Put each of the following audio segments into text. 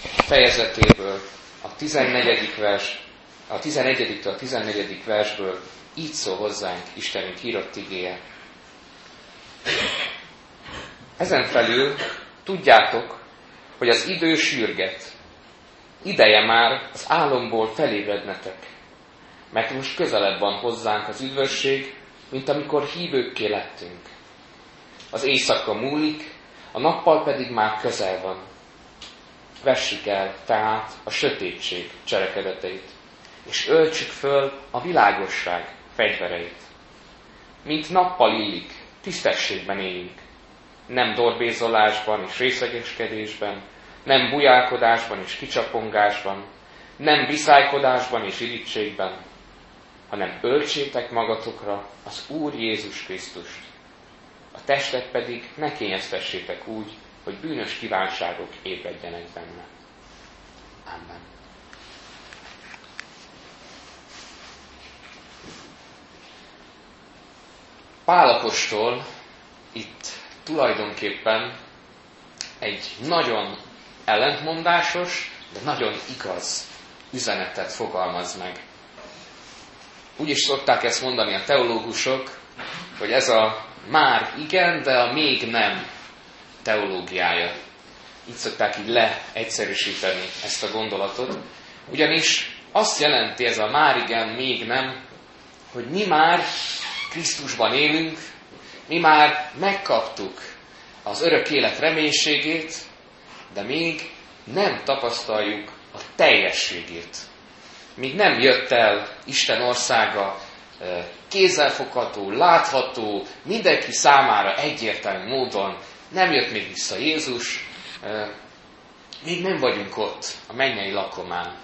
fejezetéből, a 14. vers, a 11 a 14. versből így szól hozzánk Istenünk írott igéje. Ezen felül tudjátok, hogy az idő sürget. Ideje már az álomból felébrednetek. Mert most közelebb van hozzánk az üdvösség, mint amikor hívőkké lettünk. Az éjszaka múlik, a nappal pedig már közel van. Vessük el tehát a sötétség cselekedeteit, és öltsük föl a világosság fegyvereit. Mint nappal illik, tisztességben éljünk, nem dorbézolásban és részegeskedésben, nem bujálkodásban és kicsapongásban, nem viszálykodásban és irítségben, hanem öltsétek magatokra az Úr Jézus Krisztust. A testet pedig ne kényeztessétek úgy, hogy bűnös kívánságok ébredjenek benne. Amen. Pálapostól itt tulajdonképpen egy nagyon ellentmondásos, de nagyon igaz üzenetet fogalmaz meg. Úgy is szokták ezt mondani a teológusok, hogy ez a már igen, de a még nem teológiája. Így szokták így leegyszerűsíteni ezt a gondolatot. Ugyanis azt jelenti ez a már igen, még nem, hogy mi már Krisztusban élünk, mi már megkaptuk az örök élet reménységét, de még nem tapasztaljuk a teljességét. Míg nem jött el Isten országa kézzelfogható, látható, mindenki számára egyértelmű módon, nem jött még vissza Jézus, még nem vagyunk ott, a mennyei lakomán.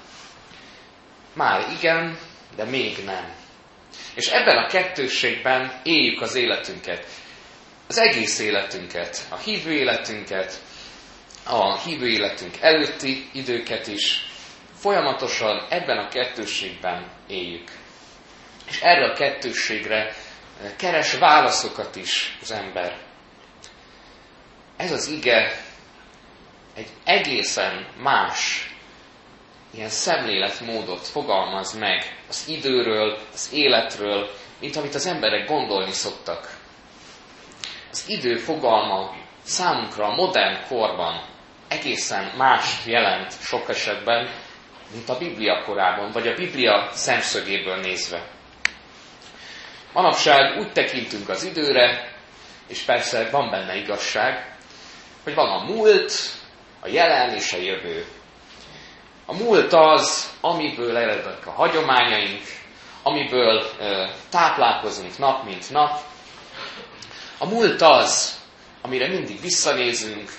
Már igen, de még nem. És ebben a kettősségben éljük az életünket. Az egész életünket, a hívő életünket, a hívő életünk előtti időket is folyamatosan ebben a kettősségben éljük. És erre a kettősségre keres válaszokat is az ember. Ez az ige egy egészen más ilyen szemléletmódot fogalmaz meg az időről, az életről, mint amit az emberek gondolni szoktak. Az idő fogalma számunkra a modern korban egészen más jelent sok esetben, mint a Biblia korában, vagy a Biblia szemszögéből nézve. Manapság úgy tekintünk az időre, és persze van benne igazság, hogy van a múlt, a jelen és a jövő. A múlt az, amiből erednek a hagyományaink, amiből e, táplálkozunk nap mint nap. A múlt az, amire mindig visszanézünk,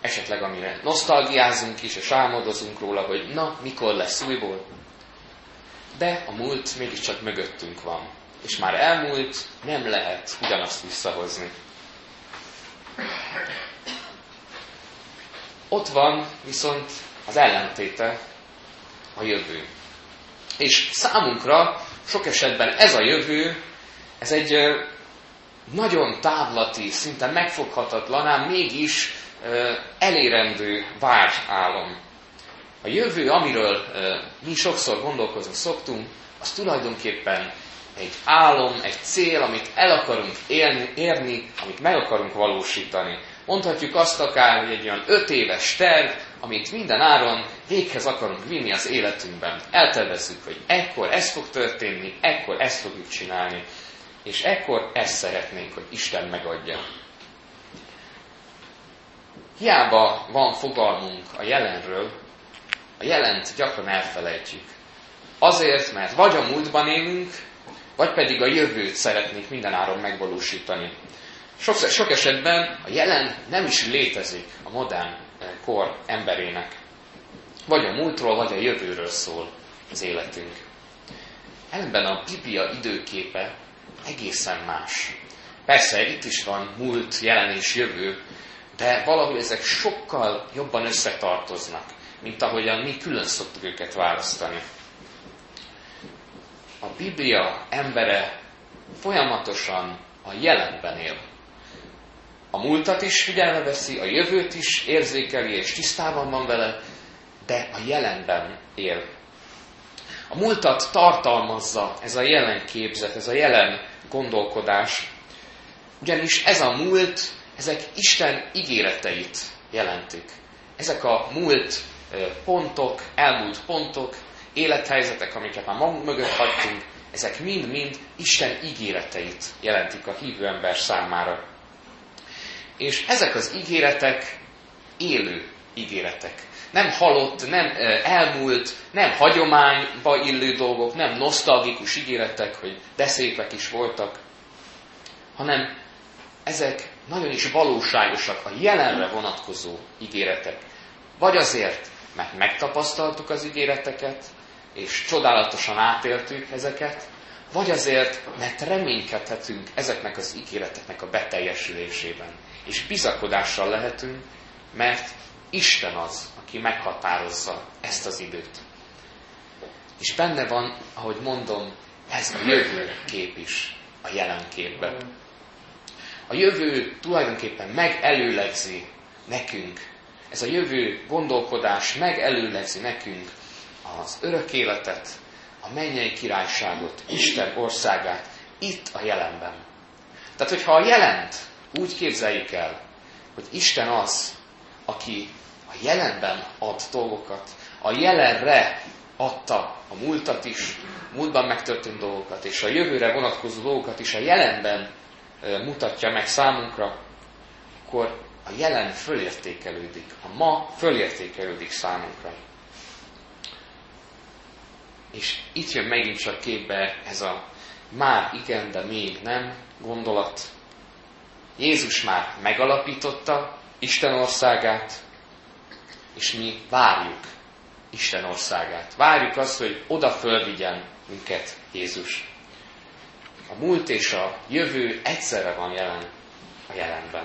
esetleg amire nosztalgiázunk is, és álmodozunk róla, hogy na, mikor lesz újból. De a múlt mégiscsak mögöttünk van, és már elmúlt, nem lehet ugyanazt visszahozni. Ott van viszont az ellentéte, a jövő. És számunkra sok esetben ez a jövő, ez egy nagyon távlati, szinte megfoghatatlan, ám mégis elérendő vágyálom. A jövő, amiről mi sokszor gondolkozni szoktunk, az tulajdonképpen egy álom, egy cél, amit el akarunk élni, érni, amit meg akarunk valósítani. Mondhatjuk azt akár, hogy egy olyan öt éves terv, amit minden áron véghez akarunk vinni az életünkben. Eltervezzük, hogy ekkor ez fog történni, ekkor ezt fogjuk csinálni, és ekkor ezt szeretnénk, hogy Isten megadja. Hiába van fogalmunk a jelenről, a jelent gyakran elfelejtjük. Azért, mert vagy a múltban élünk, vagy pedig a jövőt szeretnék mindenáron megvalósítani. Sok, sok esetben a jelen nem is létezik a modern eh, kor emberének. Vagy a múltról, vagy a jövőről szól az életünk. Ellenben a Biblia időképe egészen más. Persze itt is van múlt, jelen és jövő, de valahogy ezek sokkal jobban összetartoznak, mint ahogyan mi külön szoktuk őket választani. A Biblia embere folyamatosan a jelenben él. A múltat is figyelme veszi, a jövőt is érzékeli és tisztában van vele, de a jelenben él. A múltat tartalmazza ez a jelen képzet, ez a jelen gondolkodás, ugyanis ez a múlt, ezek Isten ígéreteit jelentik. Ezek a múlt pontok, elmúlt pontok, élethelyzetek, amiket már magunk mögött hagytunk, ezek mind-mind Isten ígéreteit jelentik a hívő ember számára. És ezek az ígéretek élő ígéretek. Nem halott, nem elmúlt, nem hagyományba illő dolgok, nem nosztalgikus ígéretek, hogy de szépek is voltak, hanem ezek nagyon is valóságosak, a jelenre vonatkozó ígéretek. Vagy azért, mert megtapasztaltuk az ígéreteket, és csodálatosan átéltük ezeket, vagy azért, mert reménykedhetünk ezeknek az ígéreteknek a beteljesülésében. És bizakodással lehetünk, mert Isten az, aki meghatározza ezt az időt. És benne van, ahogy mondom, ez a jövő kép is a jelen képben. A jövő tulajdonképpen megelőlegzi nekünk, ez a jövő gondolkodás megelőlegzi nekünk az örök életet, a mennyei királyságot, Isten országát itt a jelenben. Tehát, hogyha a jelent úgy képzeljük el, hogy Isten az, aki a jelenben ad dolgokat, a jelenre adta a múltat is, múltban megtörtént dolgokat, és a jövőre vonatkozó dolgokat is a jelenben mutatja meg számunkra, akkor a jelen fölértékelődik, a ma fölértékelődik számunkra. És itt jön megint csak képbe ez a már igen, de még nem gondolat. Jézus már megalapította Isten országát, és mi várjuk Isten országát. Várjuk azt, hogy oda fölvigyen minket Jézus. A múlt és a jövő egyszerre van jelen a jelenben.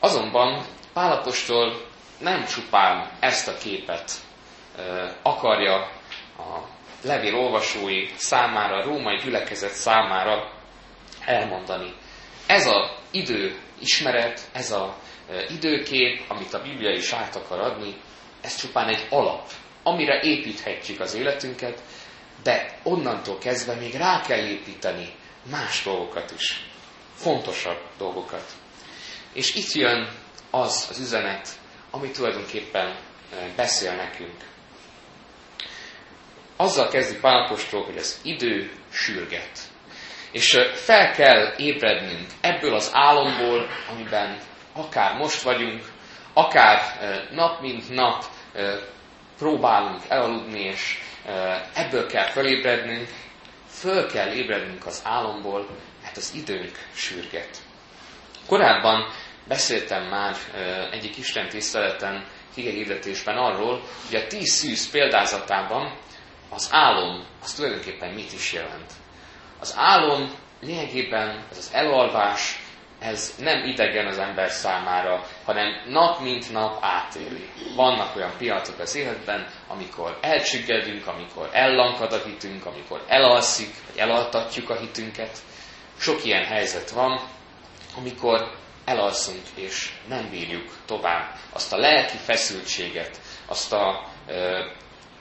Azonban Pálapostól nem csupán ezt a képet akarja a levél olvasói számára, a római gyülekezet számára elmondani. Ez az idő ismeret, ez az időkép, amit a Biblia is át akar adni, ez csupán egy alap, amire építhetjük az életünket, de onnantól kezdve még rá kell építeni más dolgokat is, fontosabb dolgokat. És itt jön az az üzenet, ami tulajdonképpen beszél nekünk. Azzal kezdi Pálapostól, hogy az idő sürget. És fel kell ébrednünk ebből az álomból, amiben akár most vagyunk, akár nap mint nap próbálunk elaludni, és ebből kell felébrednünk, föl kell ébrednünk az álomból, mert az időnk sürget. Korábban beszéltem már egyik Isten tiszteleten, hirdetésben arról, hogy a tíz szűz példázatában az álom az tulajdonképpen mit is jelent. Az álom lényegében ez az elalvás, ez nem idegen az ember számára, hanem nap mint nap átéli. Vannak olyan pillanatok az életben, amikor elcsüggedünk, amikor ellankad a hitünk, amikor elalszik, vagy elaltatjuk a hitünket. Sok ilyen helyzet van, amikor elalszunk és nem bírjuk tovább azt a lelki feszültséget, azt a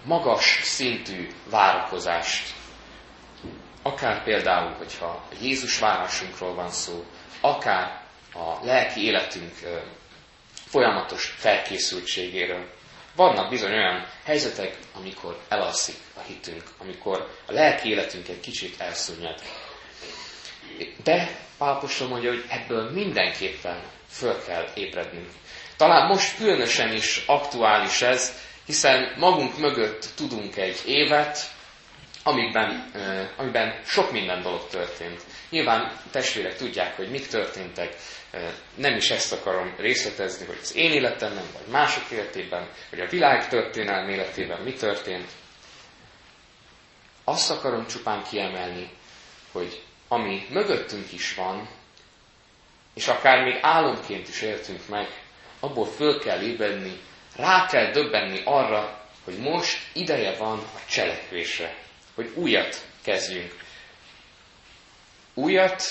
magas szintű várakozást. Akár például, hogyha Jézus várásunkról van szó, akár a lelki életünk folyamatos felkészültségéről. Vannak bizony olyan helyzetek, amikor elalszik a hitünk, amikor a lelki életünk egy kicsit elszúnyad. De Pálapostól mondja, hogy ebből mindenképpen föl kell ébrednünk. Talán most különösen is aktuális ez, hiszen magunk mögött tudunk egy évet, amiben, amiben sok minden dolog történt. Nyilván testvérek tudják, hogy mik történtek, nem is ezt akarom részletezni, hogy az én életemben, vagy mások életében, vagy a világ történelmi életében mi történt. Azt akarom csupán kiemelni, hogy ami mögöttünk is van, és akár még álomként is éltünk meg, abból föl kell ébredni, rá kell döbbenni arra, hogy most ideje van a cselekvésre, hogy újat kezdjünk. Újat,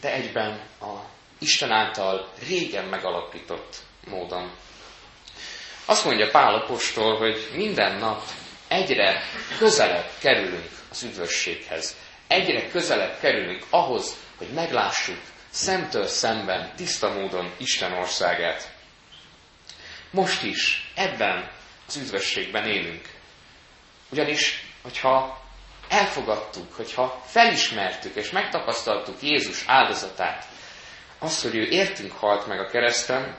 de egyben a Isten által régen megalapított módon. Azt mondja Pál apostol, hogy minden nap egyre közelebb kerülünk az üdvösséghez. Egyre közelebb kerülünk ahhoz, hogy meglássuk szemtől szemben, tiszta módon Isten országát. Most is ebben az üdvösségben élünk. Ugyanis, hogyha elfogadtuk, hogyha felismertük és megtapasztaltuk Jézus áldozatát, azt, hogy ő értünk halt meg a kereszten,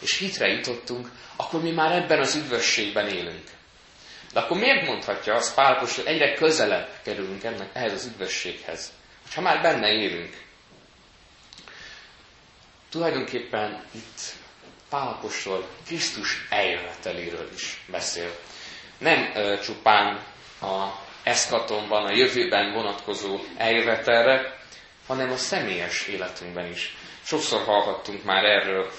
és hitre jutottunk, akkor mi már ebben az üdvösségben élünk. De akkor miért mondhatja azt Pálapos, hogy egyre közelebb kerülünk ennek, ehhez az üdvösséghez, hogyha már benne élünk? Tulajdonképpen itt Pálapostól Krisztus eljöveteléről is beszél. Nem ö, csupán a eszkatonban, a jövőben vonatkozó eljövetelre, hanem a személyes életünkben is. Sokszor hallhattunk már erről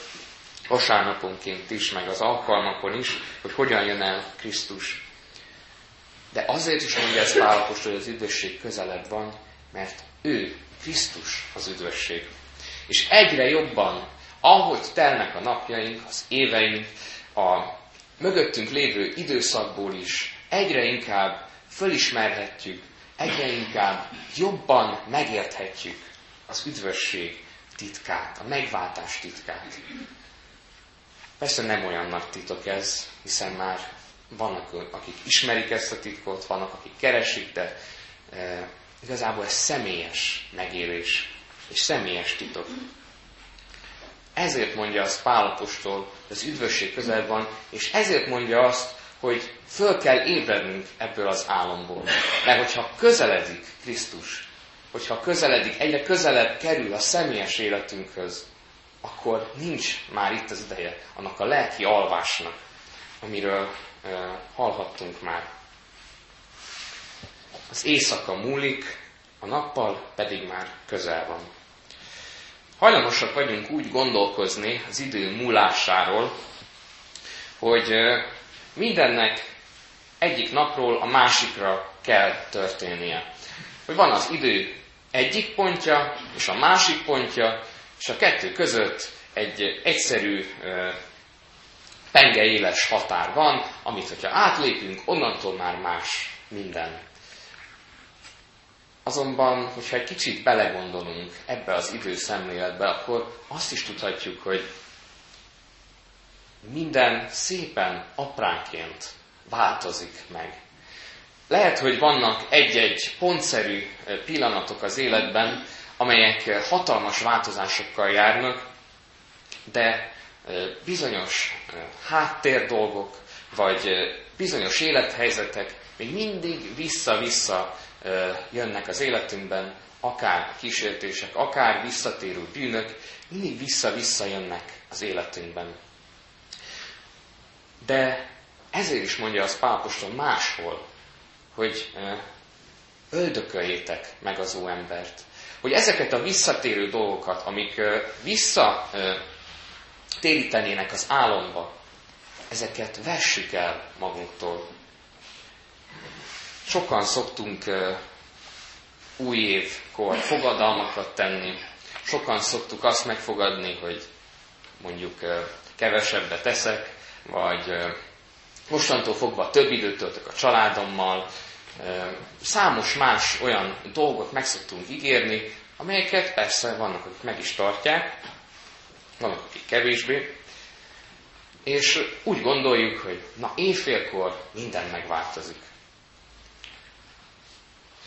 vasárnaponként is, meg az alkalmakon is, hogy hogyan jön el Krisztus. De azért is mondja ez Pálapos, hogy az üdvösség közelebb van, mert ő, Krisztus az üdvösség. És egyre jobban, ahogy telnek a napjaink, az éveink, a mögöttünk lévő időszakból is, egyre inkább fölismerhetjük, egyre inkább jobban megérthetjük az üdvösség titkát, a megváltás titkát. Persze nem olyan nagy titok ez, hiszen már vannak, akik ismerik ezt a titkot, vannak, akik keresik, de e, igazából ez személyes megélés, és személyes titok. Ezért mondja azt Pálapostól, az üdvösség közel van, és ezért mondja azt, hogy föl kell ébrednünk ebből az álomból. Mert hogyha közeledik Krisztus, hogyha közeledik, egyre közelebb kerül a személyes életünkhöz, akkor nincs már itt az ideje annak a lelki alvásnak, amiről e, hallhattunk már. Az éjszaka múlik, a nappal pedig már közel van. Hajlamosak vagyunk úgy gondolkozni az idő múlásáról, hogy mindennek egyik napról a másikra kell történnie. Hogy van az idő egyik pontja és a másik pontja, és a kettő között egy egyszerű pengeéles határ van, amit, hogyha átlépünk, onnantól már más minden. Azonban, hogyha egy kicsit belegondolunk ebbe az időszemléletbe, akkor azt is tudhatjuk, hogy minden szépen apránként változik meg. Lehet, hogy vannak egy-egy pontszerű pillanatok az életben, amelyek hatalmas változásokkal járnak, de bizonyos háttér dolgok, vagy bizonyos élethelyzetek még mindig vissza-vissza jönnek az életünkben, akár kísértések, akár visszatérő bűnök, mindig vissza-vissza jönnek az életünkben. De ezért is mondja az Pápostól máshol, hogy öldököljétek meg az embert. Hogy ezeket a visszatérő dolgokat, amik vissza térítenének az álomba, ezeket vessük el magunktól. Sokan szoktunk új évkor fogadalmakat tenni, sokan szoktuk azt megfogadni, hogy mondjuk kevesebbet teszek, vagy mostantól fogva több időt töltök a családommal, számos más olyan dolgot meg szoktunk ígérni, amelyeket persze vannak, akik meg is tartják, vannak, akik kevésbé, és úgy gondoljuk, hogy na éjfélkor minden megváltozik.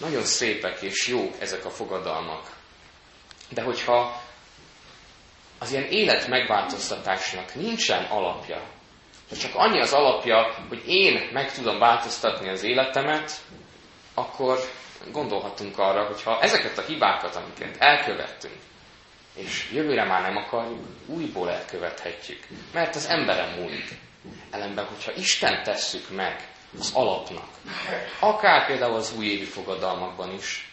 Nagyon szépek és jók ezek a fogadalmak. De hogyha az ilyen élet megváltoztatásnak nincsen alapja, ha csak annyi az alapja, hogy én meg tudom változtatni az életemet, akkor gondolhatunk arra, hogy ha ezeket a hibákat, amiket elkövettünk, és jövőre már nem akarjuk, újból elkövethetjük. Mert az emberem múlik. Ellenben, hogyha Isten tesszük meg az alapnak, akár például az újévi fogadalmakban is,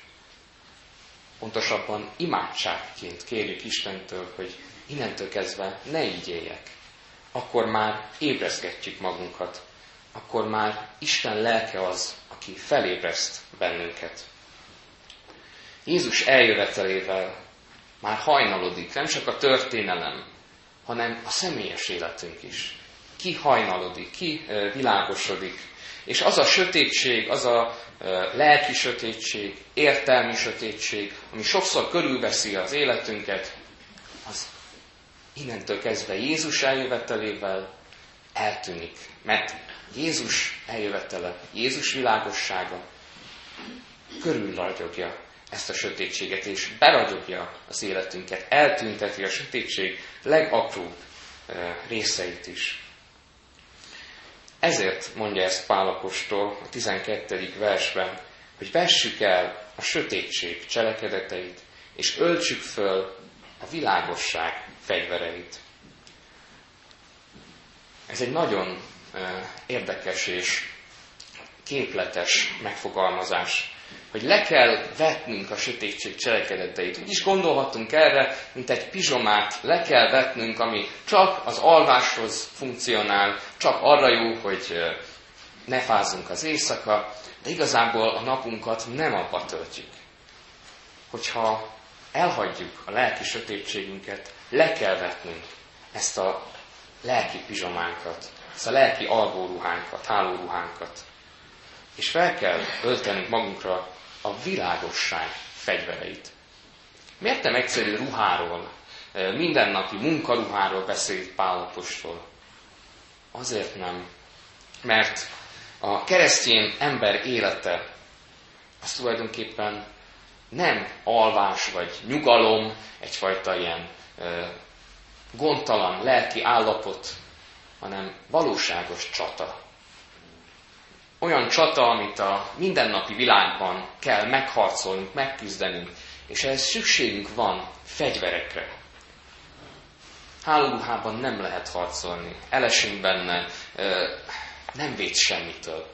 pontosabban imádságként kérjük Istentől, hogy innentől kezdve ne így éljek. Akkor már ébrezgetjük magunkat. Akkor már Isten lelke az, aki felébreszt bennünket. Jézus eljövetelével már hajnalodik, nem csak a történelem, hanem a személyes életünk is. Ki hajnalodik, ki világosodik. És az a sötétség, az a lelki sötétség, értelmi sötétség, ami sokszor körülveszi az életünket, az innentől kezdve Jézus eljövetelével eltűnik. Mert Jézus eljövetele, Jézus világossága körülragyogja ezt a sötétséget, és beragyogja az életünket, eltünteti a sötétség legapróbb részeit is. Ezért mondja ezt Pálapostól a 12. versben, hogy vessük el a sötétség cselekedeteit, és öltsük föl a világosság fegyvereit. Ez egy nagyon érdekes és képletes megfogalmazás, hogy le kell vetnünk a sötétség cselekedeteit. Úgy is gondolhatunk erre, mint egy pizsomát le kell vetnünk, ami csak az alváshoz funkcionál, csak arra jó, hogy ne fázzunk az éjszaka, de igazából a napunkat nem abba töltjük. Hogyha elhagyjuk a lelki sötétségünket, le kell vetnünk ezt a lelki pizsománkat, ezt a lelki alvóruhánkat, hálóruhánkat. És fel kell öltenünk magunkra a világosság fegyvereit. Miért nem egyszerű ruháról, mindennapi munkaruháról beszélt Pálapostól? Azért nem, mert a keresztény ember élete az tulajdonképpen nem alvás vagy nyugalom, egyfajta ilyen gondtalan lelki állapot, hanem valóságos csata. Olyan csata, amit a mindennapi világban kell megharcolnunk, megküzdenünk, és ehhez szükségünk van fegyverekre. Hálóruhában nem lehet harcolni, elesünk benne, nem véd semmitől.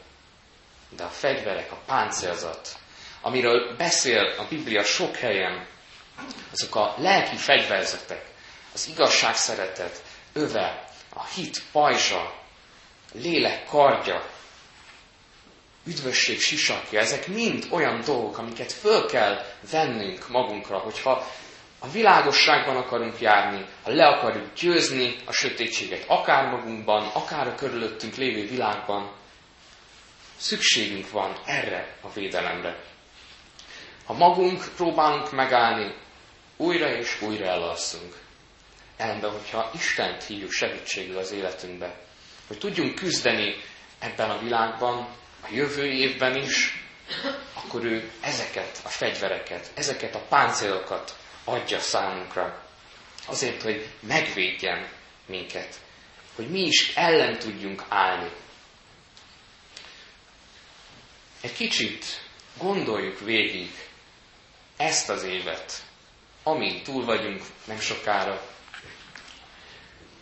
De a fegyverek, a páncélzat, amiről beszél a Biblia sok helyen, azok a lelki fegyverzetek, az igazság szeretet, öve, a hit pajzsa, lélek kardja, üdvösség sisakja, ezek mind olyan dolgok, amiket föl kell vennünk magunkra, hogyha a világosságban akarunk járni, ha le akarjuk győzni a sötétséget, akár magunkban, akár a körülöttünk lévő világban, szükségünk van erre a védelemre. Ha magunk próbálunk megállni, újra és újra elalszunk. Ellenben, hogyha Istent hívjuk segítségül az életünkbe, hogy tudjunk küzdeni ebben a világban, jövő évben is, akkor ő ezeket a fegyvereket, ezeket a páncélokat adja számunkra. Azért, hogy megvédjen minket, hogy mi is ellen tudjunk állni. Egy kicsit gondoljuk végig ezt az évet, amint túl vagyunk nem sokára,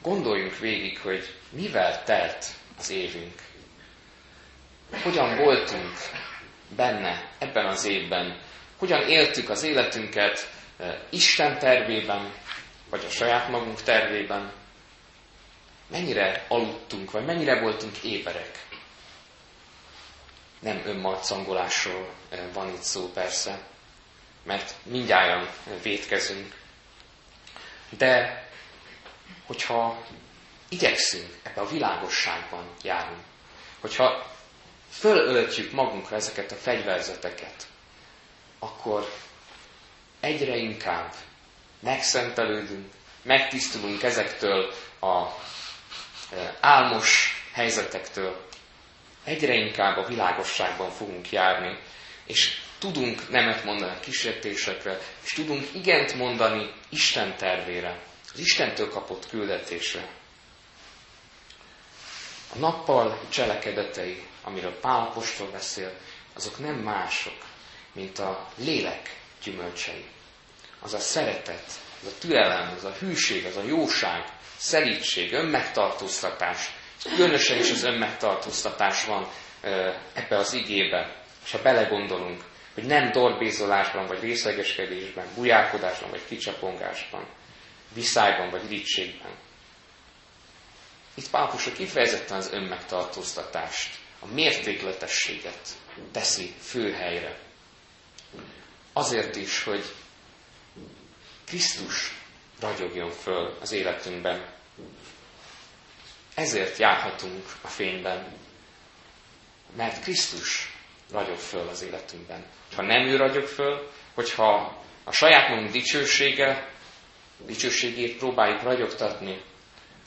gondoljunk végig, hogy mivel telt az évünk. Hogyan voltunk benne ebben az évben, hogyan éltük az életünket eh, Isten tervében, vagy a saját magunk tervében, mennyire aludtunk, vagy mennyire voltunk éberek. Nem önmarcangolásról eh, van itt szó persze, mert mindjárt vétkezünk. De hogyha igyekszünk ebbe a világosságban járni, hogyha fölöltjük magunkra ezeket a fegyverzeteket, akkor egyre inkább megszentelődünk, megtisztulunk ezektől a e, álmos helyzetektől, egyre inkább a világosságban fogunk járni, és tudunk nemet mondani a kísértésekre, és tudunk igent mondani Isten tervére, az Istentől kapott küldetésre. A nappal cselekedetei, amiről Pál apostol beszél, azok nem mások, mint a lélek gyümölcsei. Az a szeretet, az a türelem, az a hűség, az a jóság, szelítség, önmegtartóztatás. Különösen is az önmegtartóztatás van ebbe az igébe. És ha belegondolunk, hogy nem dorbézolásban, vagy részlegeskedésben, bujálkodásban, vagy kicsapongásban, viszályban vagy irigységben. Itt Pápus kifejezetten az önmegtartóztatást, a mértékletességet teszi főhelyre. Azért is, hogy Krisztus ragyogjon föl az életünkben. Ezért járhatunk a fényben, mert Krisztus ragyog föl az életünkben. Ha nem ő ragyog föl, hogyha a saját magunk dicsősége, dicsőségét próbáljuk ragyogtatni,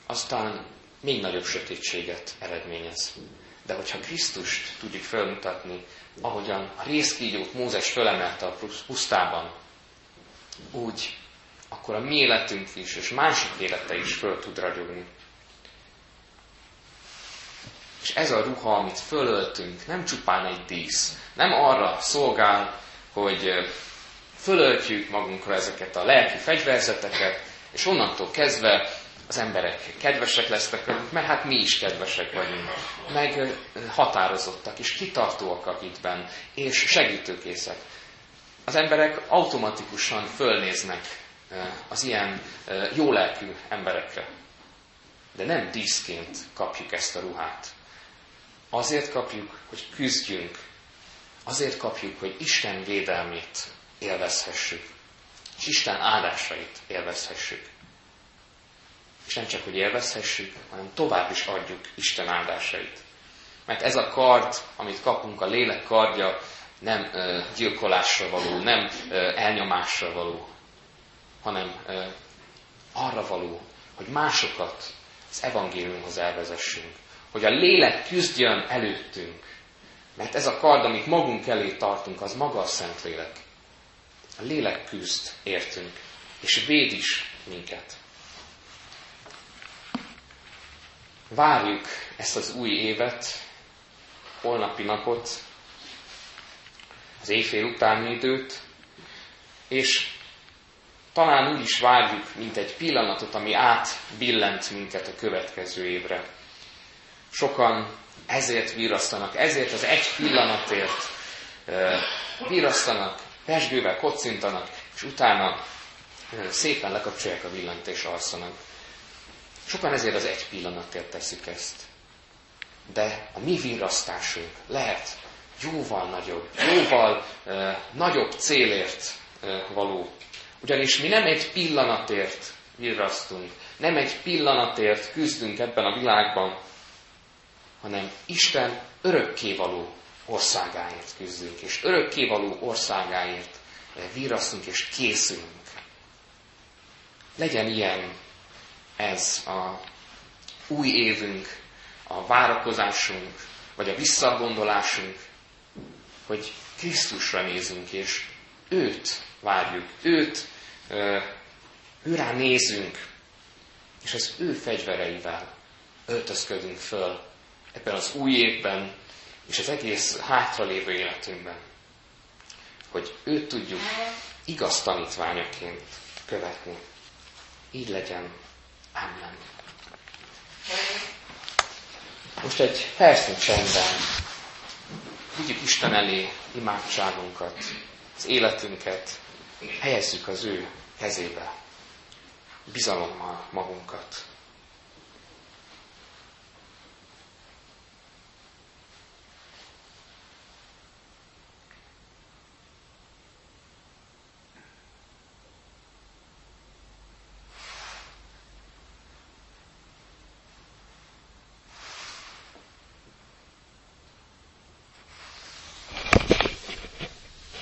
aztán még nagyobb sötétséget eredményez. De hogyha Krisztust tudjuk felmutatni, ahogyan a részkígyót Mózes fölemelte a pusztában, úgy, akkor a mi életünk is, és mások élete is föl tud ragyogni. És ez a ruha, amit fölöltünk, nem csupán egy dísz. Nem arra szolgál, hogy fölöltjük magunkra ezeket a lelki fegyverzeteket, és onnantól kezdve az emberek kedvesek lesznek velünk, mert hát mi is kedvesek vagyunk, meg határozottak és kitartóak a és segítőkészek. Az emberek automatikusan fölnéznek az ilyen jólelkű emberekre. De nem díszként kapjuk ezt a ruhát. Azért kapjuk, hogy küzdjünk. Azért kapjuk, hogy Isten védelmét élvezhessük. És Isten áldásait élvezhessük. És nem csak, hogy élvezhessük, hanem tovább is adjuk Isten áldásait. Mert ez a kard, amit kapunk, a lélek kardja, nem ö, gyilkolásra való, nem ö, elnyomásra való, hanem ö, arra való, hogy másokat az evangéliumhoz elvezessünk. Hogy a lélek küzdjön előttünk. Mert ez a kard, amit magunk elé tartunk, az maga a Szentlélek. A lélek küzd értünk, és véd is minket. Várjuk ezt az új évet, holnapi napot, az éjfél utáni időt, és talán úgy is várjuk, mint egy pillanatot, ami átbillent minket a következő évre. Sokan ezért virasztanak, ezért az egy pillanatért virasztanak, pesgővel kocintanak, és utána szépen lekapcsolják a villant és alszanak. Sokan ezért az egy pillanatért teszik ezt. De a mi virasztásunk lehet jóval nagyobb, jóval uh, nagyobb célért uh, való. Ugyanis mi nem egy pillanatért virrasztunk, nem egy pillanatért küzdünk ebben a világban, hanem Isten örökkévaló országáért küzdünk, és örökkévaló országáért virrasztunk és készülünk. Legyen ilyen ez a új évünk, a várakozásunk, vagy a visszagondolásunk, hogy Krisztusra nézünk, és őt várjuk, őt, őrá nézünk, és az ő fegyvereivel öltözködünk föl ebben az új évben, és az egész hátralévő életünkben, hogy őt tudjuk igaz tanítványaként követni. Így legyen. Amen. Most egy percnyi csendben vigyük Isten elé imádságunkat, az életünket, helyezzük az ő kezébe, bizalommal magunkat.